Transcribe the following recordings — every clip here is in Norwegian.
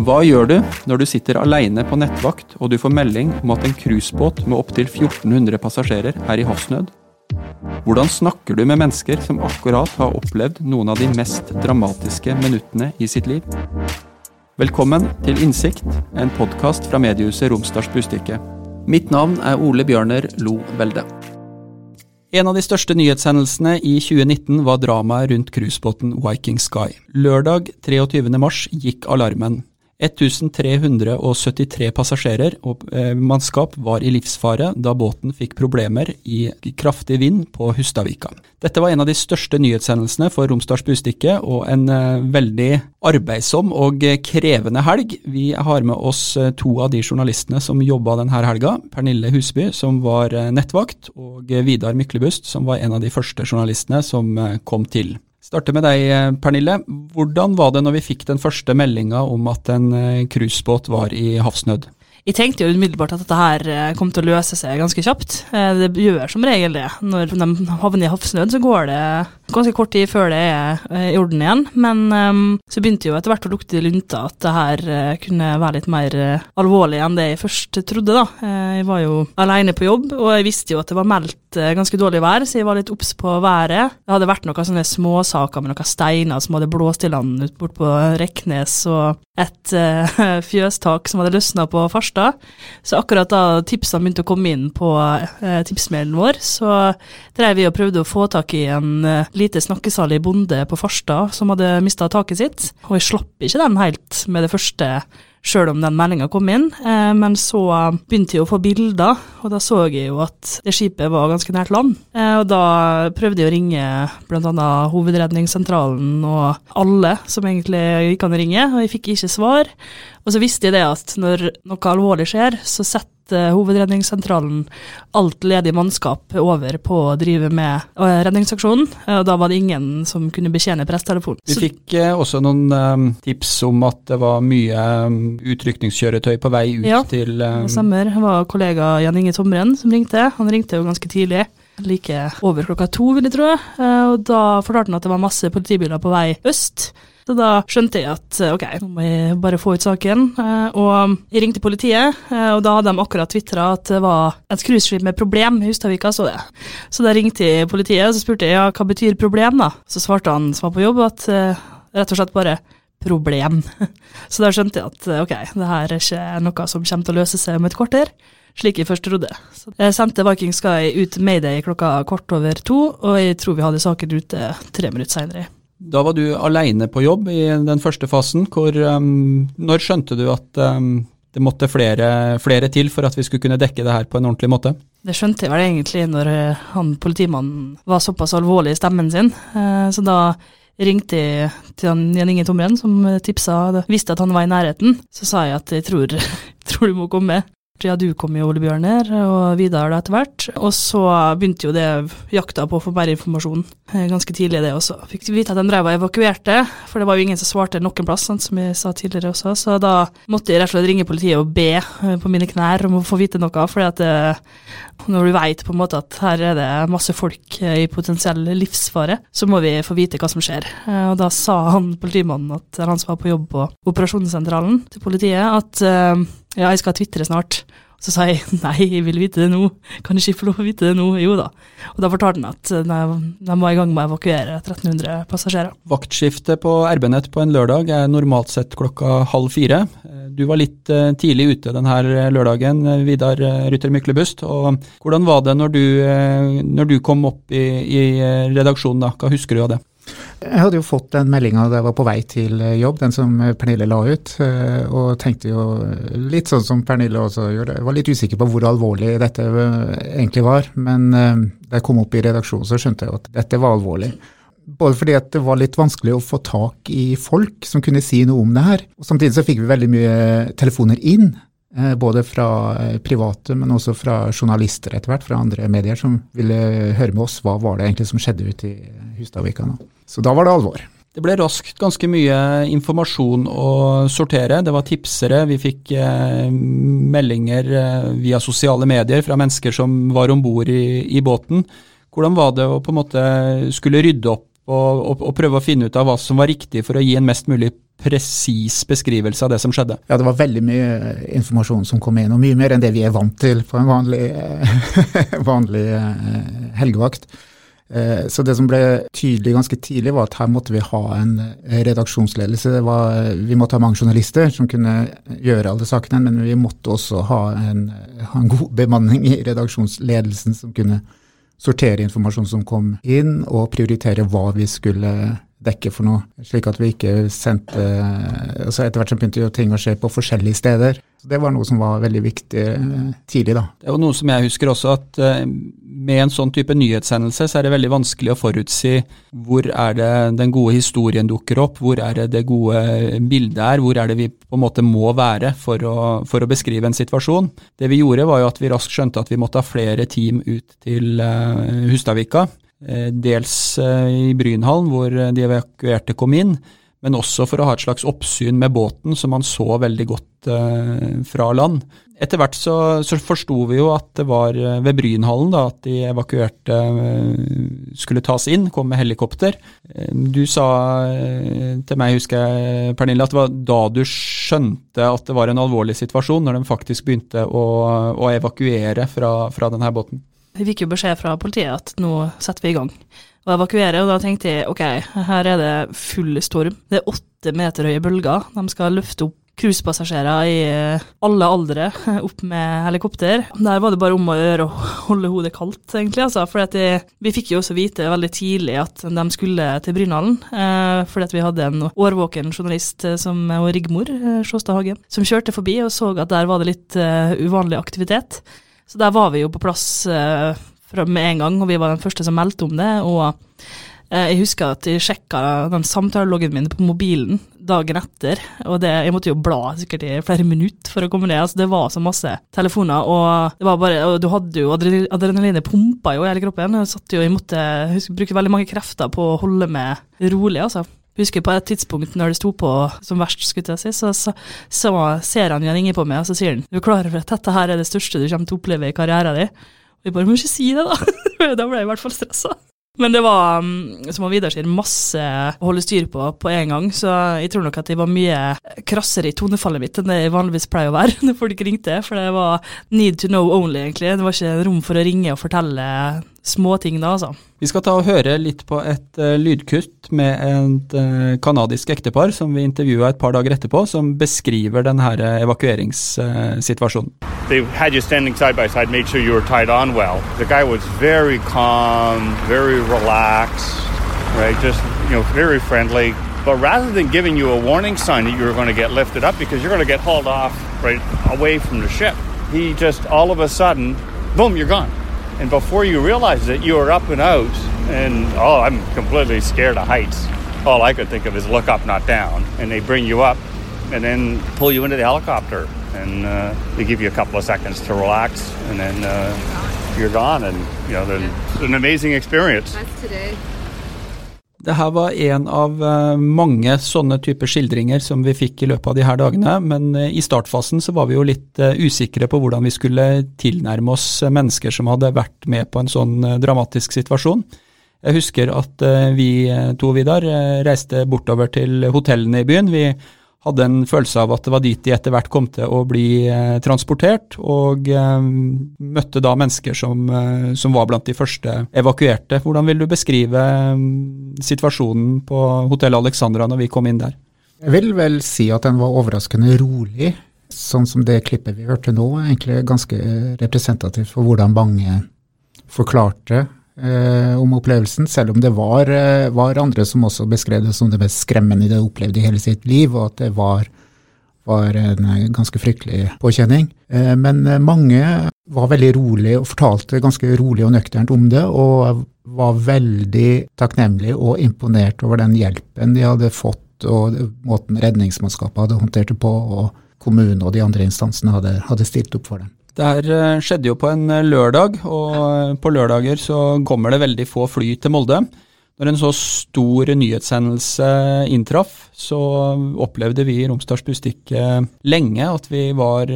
Hva gjør du når du sitter alene på nettvakt og du får melding om at en cruisebåt med opptil 1400 passasjerer er i havsnød? Hvordan snakker du med mennesker som akkurat har opplevd noen av de mest dramatiske minuttene i sitt liv? Velkommen til Innsikt, en podkast fra mediehuset Romsdals Bustikke. Mitt navn er Ole Bjørner Lo Velde. En av de største nyhetshendelsene i 2019 var dramaet rundt cruisebåten Viking Sky. Lørdag 23. mars gikk alarmen. 1373 passasjerer og eh, mannskap var i livsfare da båten fikk problemer i kraftig vind på Hustadvika. Dette var en av de største nyhetshendelsene for Romsdals Bustikke, og en eh, veldig arbeidsom og krevende helg. Vi har med oss eh, to av de journalistene som jobba denne helga. Pernille Husby, som var nettvakt, og Vidar Myklebust, som var en av de første journalistene som kom til starte med deg, eh, Pernille. Hvordan var det når vi fikk den første meldinga om at en eh, cruisebåt var i havsnød? Jeg tenkte jo umiddelbart at dette her eh, kom til å løse seg ganske kjapt. Det gjør som regel det. Når de havner i havsnød, så går det ganske kort tid før det er i orden igjen. Men um, så begynte jo etter hvert å lukte lunta at det her kunne være litt mer alvorlig enn det jeg først trodde. da. Jeg var jo alene på jobb, og jeg visste jo at det var meldt Eh, ganske dårlig vær, så jeg var litt obs på været. Det hadde vært noen sånne småsaker med noen steiner som hadde blåst i land ut bort på Reknes, og et uh, fjøstak som hadde løsna på Farstad. Så akkurat da tipsene begynte å komme inn på uh, tipsmailen vår, så drev vi og prøvde å få tak i en uh, lite snakkesalig bonde på Farstad som hadde mista taket sitt, og jeg slapp ikke den helt med det første sjøl om den meldinga kom inn. Eh, men så begynte jeg å få bilder, og da så jeg jo at det skipet var ganske nært land. Eh, og da prøvde jeg å ringe bl.a. Hovedredningssentralen og alle som egentlig gikk an å ringe, og jeg fikk ikke svar. Og så visste jeg det at når noe alvorlig skjer, så setter Hovedredningssentralen alt ledig mannskap over på å drive med uh, redningsaksjonen. Og da var det ingen som kunne betjene presstelefonen. Vi fikk også noen tips om at det var mye utrykningskjøretøy på vei ut ja, til Ja, det stemmer. Det var kollega Jan Inge Tomren som ringte. Han ringte jo ganske tidlig like over klokka to, vil jeg tro. Og da fortalte han at det var masse politibiler på vei øst. Så da skjønte jeg at ok, nå må jeg bare få ut saken. Eh, og jeg ringte politiet, eh, og da hadde de akkurat tvitra at det var et cruiseskip med problem i Hustadvika, så det. Så da ringte jeg politiet og så spurte jeg ja, hva betyr problem, da. Så svarte han som var på jobb at eh, rett og slett bare problem. Så da skjønte jeg at ok, det her er ikke noe som kommer til å løse seg om et kvarter slik jeg først trodde. Så jeg sendte Viking Sky ut Mayday klokka kvart over to, og jeg tror vi hadde saken ute tre minutter seinere. Da var du alene på jobb i den første fasen. Hvor, um, når skjønte du at um, det måtte flere, flere, til for at vi skulle kunne dekke det her på en ordentlig måte? Det skjønte jeg vel egentlig når eh, han politimannen var såpass alvorlig i stemmen sin. Uh, så da ringte jeg til han, Jan Inge Tomren, som tipsa, visste at han var i nærheten. Så sa jeg at jeg tror, tror du må komme. Ja, du kom jo, Ole Bjørner, og Vidar etter hvert. Og så begynte jo det jakta på å få mer informasjon eh, ganske tidlig, det også. Fikk vite at de drev og evakuerte, for det var jo ingen som svarte noen plass, sant, som jeg sa tidligere også. Så da måtte jeg rett og slett ringe politiet og be eh, på mine knær om å få vite noe, fordi at det, eh, når du veit på en måte at her er det masse folk i potensiell livsfare, så må vi få vite hva som skjer. Og da sa han politimannen, at han som var på jobb på operasjonssentralen til politiet, at ja, jeg skal tvitre snart. Så sa jeg nei, jeg vil vite det nå. Kan ikke få lov å vite det nå? Jo da. Og da fortalte han at de, de var i gang med å evakuere 1300 passasjerer. Vaktskiftet på RB-nett på en lørdag er normalt sett klokka halv fire. Du var litt eh, tidlig ute denne lørdagen, Vidar Rytter Myklebust. Og hvordan var det når du, eh, når du kom opp i, i redaksjonen da? Hva husker du av det? Jeg hadde jo fått den meldinga da jeg var på vei til jobb, den som Pernille la ut, eh, og tenkte jo litt sånn som Pernille også gjorde. Jeg var litt usikker på hvor alvorlig dette egentlig var, men eh, da jeg kom opp i redaksjonen så skjønte jeg at dette var alvorlig. Både fordi at det var litt vanskelig å få tak i folk som kunne si noe om det her. Og samtidig så fikk vi veldig mye telefoner inn Eh, både fra eh, private, men også fra journalister etter hvert, fra andre medier, som ville høre med oss hva var det egentlig som skjedde ute i Hustadvika. Så da var det alvor. Det ble raskt ganske mye informasjon å sortere. Det var tipsere, vi fikk eh, meldinger eh, via sosiale medier fra mennesker som var om bord i, i, båten. Hvordan var det å på en måte skulle rydde opp og, og, og, prøve å finne ut av hva som var riktig for å gi en mest mulig presis beskrivelse av det som skjedde. Ja, det var veldig mye informasjon som kom inn, og mye mer enn det vi er vant til på en vanlig, vanlig helgevakt. Eh, så det som ble tydelig ganske tidlig, var at her måtte vi ha en eh, redaksjonsledelse. Var, vi måtte ha mange journalister som kunne gjøre alle sakene, men vi måtte også ha en, ha en god bemanning i redaksjonsledelsen som kunne sortere informasjon som kom inn, og prioritere hva vi skulle dekke for noe, slik at vi ikke sendte altså Etter hvert så begynte jo ting å skje på forskjellige steder. Så Det var noe som var veldig viktig eh, tidlig. da. Det jo noe som jeg husker også, at eh, med en sånn type nyhetshendelse så er det veldig vanskelig å forutsi hvor er det den gode historien dukker opp, hvor er det det gode bildet er, hvor er det vi på en måte må være for å, for å beskrive en situasjon. Det vi gjorde var jo at vi raskt skjønte at vi måtte ha flere team ut til uh, Hustadvika. Eh, dels eh, i Brynhallen, hvor eh, de evakuerte kom inn, men også for å ha et slags oppsyn med båten, som man så veldig godt fra land. Etter hvert så, så forsto vi jo at det var ved Brynhallen da, at de evakuerte skulle tas inn, kom med helikopter. Du sa til meg, husker jeg, Pernille, at det var da du skjønte at det var en alvorlig situasjon, når de faktisk begynte å, å evakuere fra, fra denne båten. Vi fikk jo beskjed fra politiet at nå setter vi i gang å evakuere, og da tenkte jeg ok, her er det full storm. Det er åtte meter høye bølger. De skal løfte opp cruisepassasjerer i eh, alle aldre opp med helikopter. Der var det bare om å gjøre å holde hodet kaldt, egentlig. Altså, for vi fikk jo også vite veldig tidlig at de skulle til Brynhallen. Eh, fordi vi hadde en årvåken journalist eh, som og Rigmor eh, Sjåstad Hagen, som kjørte forbi og så at der var det litt uh, uvanlig aktivitet. Så der var vi jo på plass uh, med en gang, og vi var den første som meldte om det. Og uh, jeg husker at jeg sjekka den samtaleloggen min på mobilen dagen etter, og det, jeg måtte jo bla sikkert i flere minutter for å komme ned. Altså, det var så masse telefoner, og, bare, og du hadde jo adrenalinet pumpa jo i hele kroppen. Jeg, jo, jeg måtte husker, bruke veldig mange krefter på å holde meg rolig, altså husker på et tidspunkt når det sto på som verst, skulle jeg si, så, så, så ser han ringer på meg, og så sier han du er klar over at dette her er det største du kommer til å oppleve i karrieren din? Jeg bare må ikke si det, da. da ble jeg i hvert fall stressa. Men det var, mm, som Vidar sier, masse å holde styr på på en gang, så jeg tror nok at jeg var mye krassere i tonefallet mitt enn det jeg vanligvis pleier å være når folk ringte, for det var need to know only, egentlig. Det var ikke rom for å ringe og fortelle småting da, altså. Vi skal ta og høre litt på et uh, lydkutt med et uh, kanadisk ektepar som vi intervjua et par dager etterpå, som beskriver denne evakueringssituasjonen. Uh, They had you standing side by side, made sure you were tied on well. The guy was very calm, very relaxed, right? Just, you know, very friendly. But rather than giving you a warning sign that you were going to get lifted up because you're going to get hauled off right away from the ship, he just all of a sudden, boom, you're gone. And before you realize it, you are up and out. And oh, I'm completely scared of heights. All I could think of is look up, not down. And they bring you up and then pull you into the helicopter. And uh, they give you a couple of seconds to relax. And then uh, you're gone. And, you know, it's an amazing experience. That's today. Det her var en av eh, mange sånne typer skildringer som vi fikk i løpet av de her dagene, men eh, i startfasen så var vi jo litt eh, usikre på hvordan vi skulle tilnærme oss mennesker som hadde vært med på en sånn dramatisk situasjon. Jeg husker at vi to, Vidar, reiste bortover til hotellene i byen. Vi hadde en følelse av at det var dit de etter hvert kom til å bli eh, transportert, og eh, møtte da mennesker som, eh, som, var blant de første evakuerte. Hvordan vil du beskrive situasjonen på Hotell Alexandra når vi kom inn der? Jeg vil vel si at den var overraskende rolig. Sånn som det klippet vi hørte nå, er egentlig ganske representativt for hvordan mange forklarte eh, om opplevelsen, selv om det var, eh, var, andre som også beskrev det som det mest skremmende de opplevde i hele sitt liv, og at det var, var en eh, ganske fryktelig påkjenning. Eh, men eh, mange var veldig rolig og fortalte ganske rolig og nøkternt om det, og var veldig takknemlige og imponert over den hjelpen de hadde fått, og måten redningsmannskapet hadde håndtert det på, og kommunen og de andre instansene hadde, hadde stilt opp for dem. Det her eh, skjedde jo på en eh, lørdag, og eh, på lørdager så kommer det veldig få fly til Molde. Når en så stor nyhetshendelse inntraff, så opplevde vi i Romsdals Bustikke lenge at vi var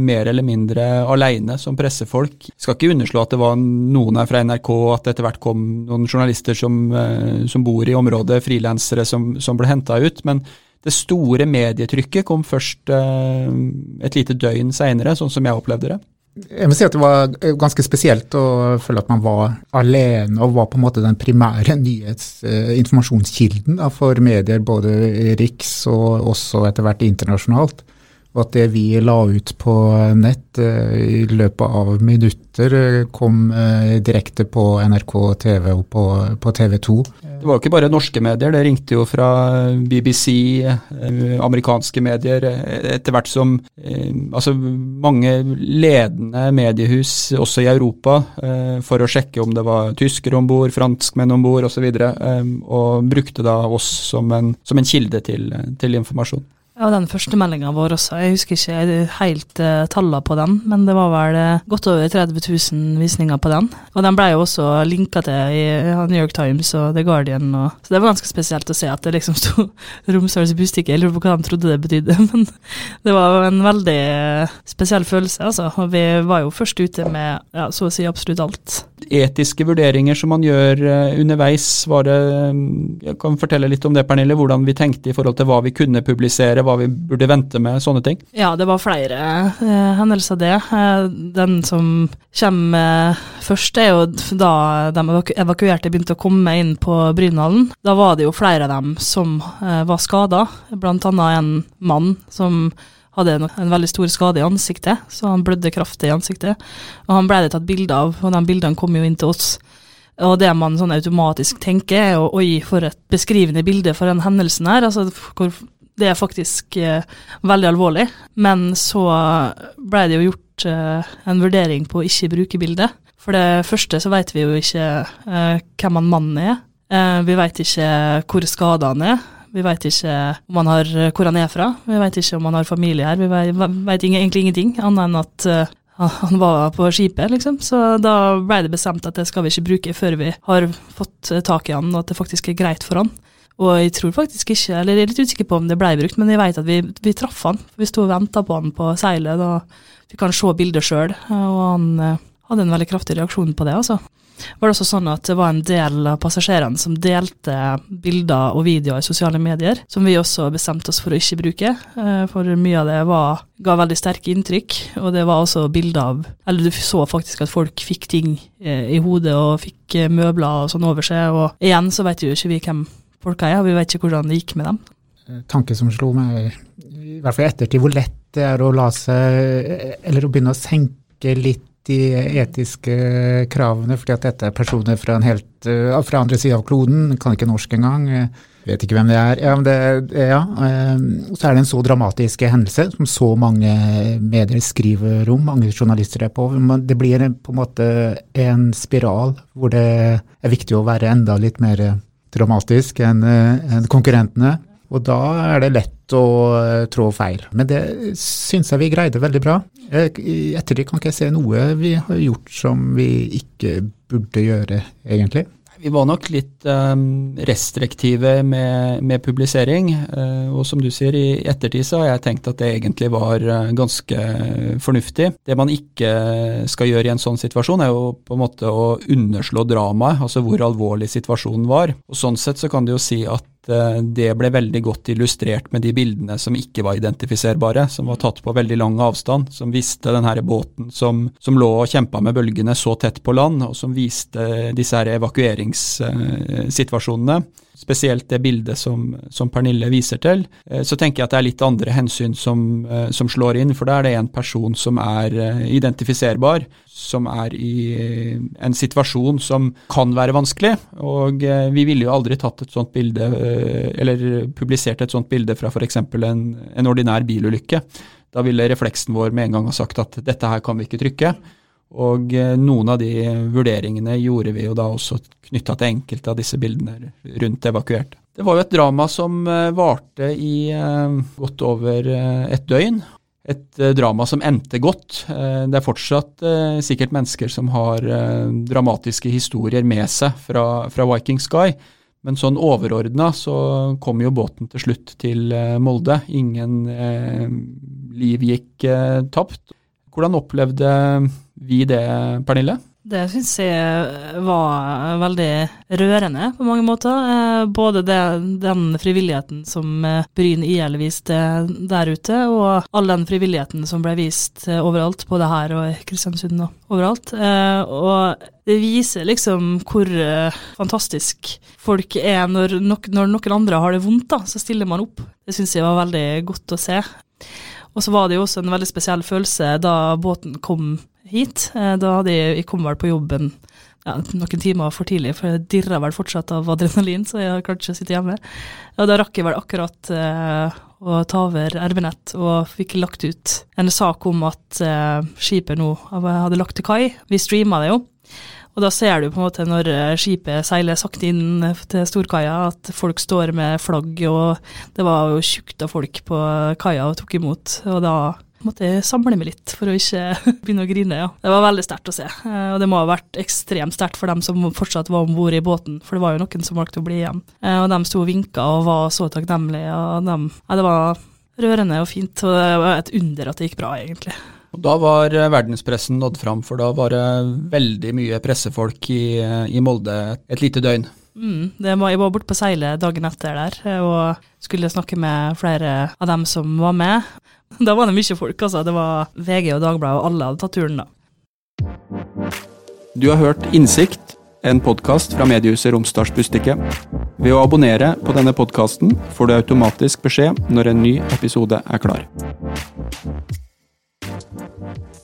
mer eller mindre aleine som pressefolk. Jeg Skal ikke underslå at det var noen her fra NRK, at det etter hvert kom noen journalister som, som bor i området, frilansere som, som ble henta ut. men Det store medietrykket kom først eh, et lite døgn seinere, sånn som jeg opplevde det. Jeg må si at det var ganske spesielt å føle at man var alene og var på en måte den primære nyhetsinformasjonskilden for medier, både riks og også etter hvert internasjonalt. Og at det vi la ut på nett eh, i løpet av minutter eh, kom eh, direkte på NRK TV og på, på TV 2. Det var jo ikke bare norske medier, det ringte jo fra BBC, amerikanske medier, etter hvert som altså mange ledende mediehus også i Europa for å sjekke om det var tyskere om bord, franskmenn om bord osv., og, så og brukte da oss som en, som en kilde til, til informasjon. Ja, den første meldinga vår også. Jeg husker ikke helt uh, tallene på den, men det var vel uh, godt over 30 000 visninger på den. Og den ble jo også linka til i uh, New York Times og The Guardian. Og, så det var ganske spesielt å se at det liksom sto Romsdals Bustikke. Jeg lurer på hva de trodde det betydde, men det var en veldig spesiell følelse, altså. Og vi var jo først ute med ja, så å si absolutt alt. Etiske vurderinger som man gjør underveis, var det Jeg kan fortelle litt om det, Pernille. Hvordan vi tenkte i forhold til hva vi kunne publisere hva vi burde vente med, sånne ting? Ja, det var flere eh, hendelser, det. Eh, den som kommer eh, først, er jo da de evakuerte begynte å komme inn på Brynhallen. Da var det jo flere av dem som eh, var skada, annet en mann som hadde en, en, veldig stor skade i ansiktet, så han blødde kraftig i ansiktet. Og han ble det tatt bilde av, og de bildene kom jo inn til oss. Og det man sånn automatisk tenker, er jo oi, for et beskrivende bilde for den hendelsen her. Altså hvor det er faktisk eh, veldig alvorlig. Men så ble det jo gjort eh, en vurdering på å ikke bruke bildet. For det første så vet vi jo ikke eh, hvem han mannen er. Eh, vi vet ikke hvor skada han er. Vi vet ikke han har, hvor han er fra. Vi vet ikke om han har familie her. Vi vet egentlig ingenting, annet enn at uh, han var på skipet, liksom. Så da ble det bestemt at det skal vi ikke bruke før vi har fått tak i han, og at det faktisk er greit for han. Og jeg tror faktisk ikke, eller jeg er litt usikker på om det ble brukt, men jeg vet at vi, vi traff han. Vi sto og venta på han på seilet, da fikk han se bildet sjøl, og han eh, hadde en veldig kraftig reaksjon på det, altså. Var det også sånn at det var en del av passasjerene som delte bilder og videoer i sosiale medier, som vi også bestemte oss for å ikke bruke, eh, for mye av det var, ga veldig sterke inntrykk, og det var også bilder av Eller du så faktisk at folk fikk ting eh, i hodet og fikk møbler og sånn over seg, og igjen så vet jo ikke vi hvem folka er, og vi vet ikke hvordan det gikk med dem. Eh, tanke som slo meg, i hvert fall i ettertid, hvor lett det er å la seg Eller å begynne å senke litt de etiske kravene, fordi at dette er personer fra, helt, eh, fra andre sida av kloden, kan ikke norsk engang. Vet ikke hvem det er. Ja, det, ja. Eh, så er det en så dramatisk hendelse som så mange medier skriver om, mange journalister er på. Det blir på en måte en spiral hvor det er viktig å være enda litt mer dramatisk enn eh, en konkurrentene. Og da er det lett å eh, trå feil. Men det syns jeg vi greide veldig bra. I ettertid kan ikke jeg se noe vi har gjort som vi ikke burde gjøre, egentlig. Vi var nok litt um, restriktive med, med publisering. Uh, og som du sier, i ettertid så har jeg tenkt at det egentlig var uh, ganske fornuftig. Det man ikke skal gjøre i en sånn situasjon, er jo på en måte å underslå dramaet, altså hvor alvorlig situasjonen var. Og Sånn sett så kan du jo si at Eh, det ble veldig godt illustrert med de bildene som ikke var identifiserbare, som var tatt på veldig lang avstand, som viste denne båten som, som lå og kjempa med bølgene så tett på land, og som viste disse her evakueringssituasjonene spesielt det bildet som, som, Pernille viser til, eh, så tenker jeg at det er litt andre hensyn som, eh, som slår inn. For da er det en person som er identifiserbar, som er i eh, en situasjon som kan være vanskelig. Og eh, vi ville jo aldri tatt et sånt bilde, eh, eller publisert et sånt bilde fra f.eks. En, en ordinær bilulykke. Da ville refleksen vår med en gang ha sagt at dette her kan vi ikke trykke. Og noen av de vurderingene gjorde vi jo da også knytta til enkelte av disse bildene rundt evakuerte. Det var jo et drama som varte i godt over et døgn, et eh, drama som endte godt. Eh, det er fortsatt eh, sikkert mennesker som har dramatiske historier med seg fra, fra Viking Sky. Men sånn overordna så kom jo båten til slutt til Molde. Ingen eh, liv gikk eh, tapt. Hvordan opplevde vi det, Pernille? Det syns jeg var veldig rørende på mange måter. Eh, både det, den frivilligheten som eh, Bryn IL viste der ute, og all den frivilligheten som ble vist eh, overalt, både her og i Kristiansund og overalt. Og det viser liksom hvor fantastisk folk er når, nok, når noen andre har det vondt, da, så stiller man opp. Det syns jeg var veldig godt å se. Og så var det jo også en veldig spesiell følelse da båten kom hit. Eh, da hadde jeg, jeg kom vel på jobben ja, noen timer for tidlig, for jeg dirra vel fortsatt av adrenalin, så jeg klarte ikke å sitte hjemme. Og da rakk jeg vel akkurat eh, å ta over RB-nett og fikk lagt ut en sak om at eh, skipet nå hadde lagt til kai. Vi streama det jo. Og da ser du på en måte når eh, skipet seiler sakte inn til storkaia, at folk står med flagg, og det var jo tjukt av folk på kaia og tok imot. Og da måtte jeg samle meg litt for å ikke begynne å grine. ja. Det var veldig sterkt å se, eh, og det må ha vært ekstremt sterkt for dem som fortsatt var om bord i båten, for det var jo noen som valgte å bli igjen. Eh, og de sto og vinka og var så takknemlige, og de, ja, det var rørende og fint, og det var et under at det gikk bra, egentlig. Og Da var eh, verdenspressen nådd fram, for da var det veldig mye pressefolk i, i Molde et lite døgn. Mm, var, jeg var borte på seilet dagen etter der og skulle snakke med flere av dem som var med. Da var det mye folk, altså. Det var VG og Dagbladet, og alle hadde tatt turen da. Du har hørt Innsikt, en podkast fra mediehuset Romsdals Bustikke. Ved å abonnere på denne podkasten får du automatisk beskjed når en ny episode er klar. Thank you.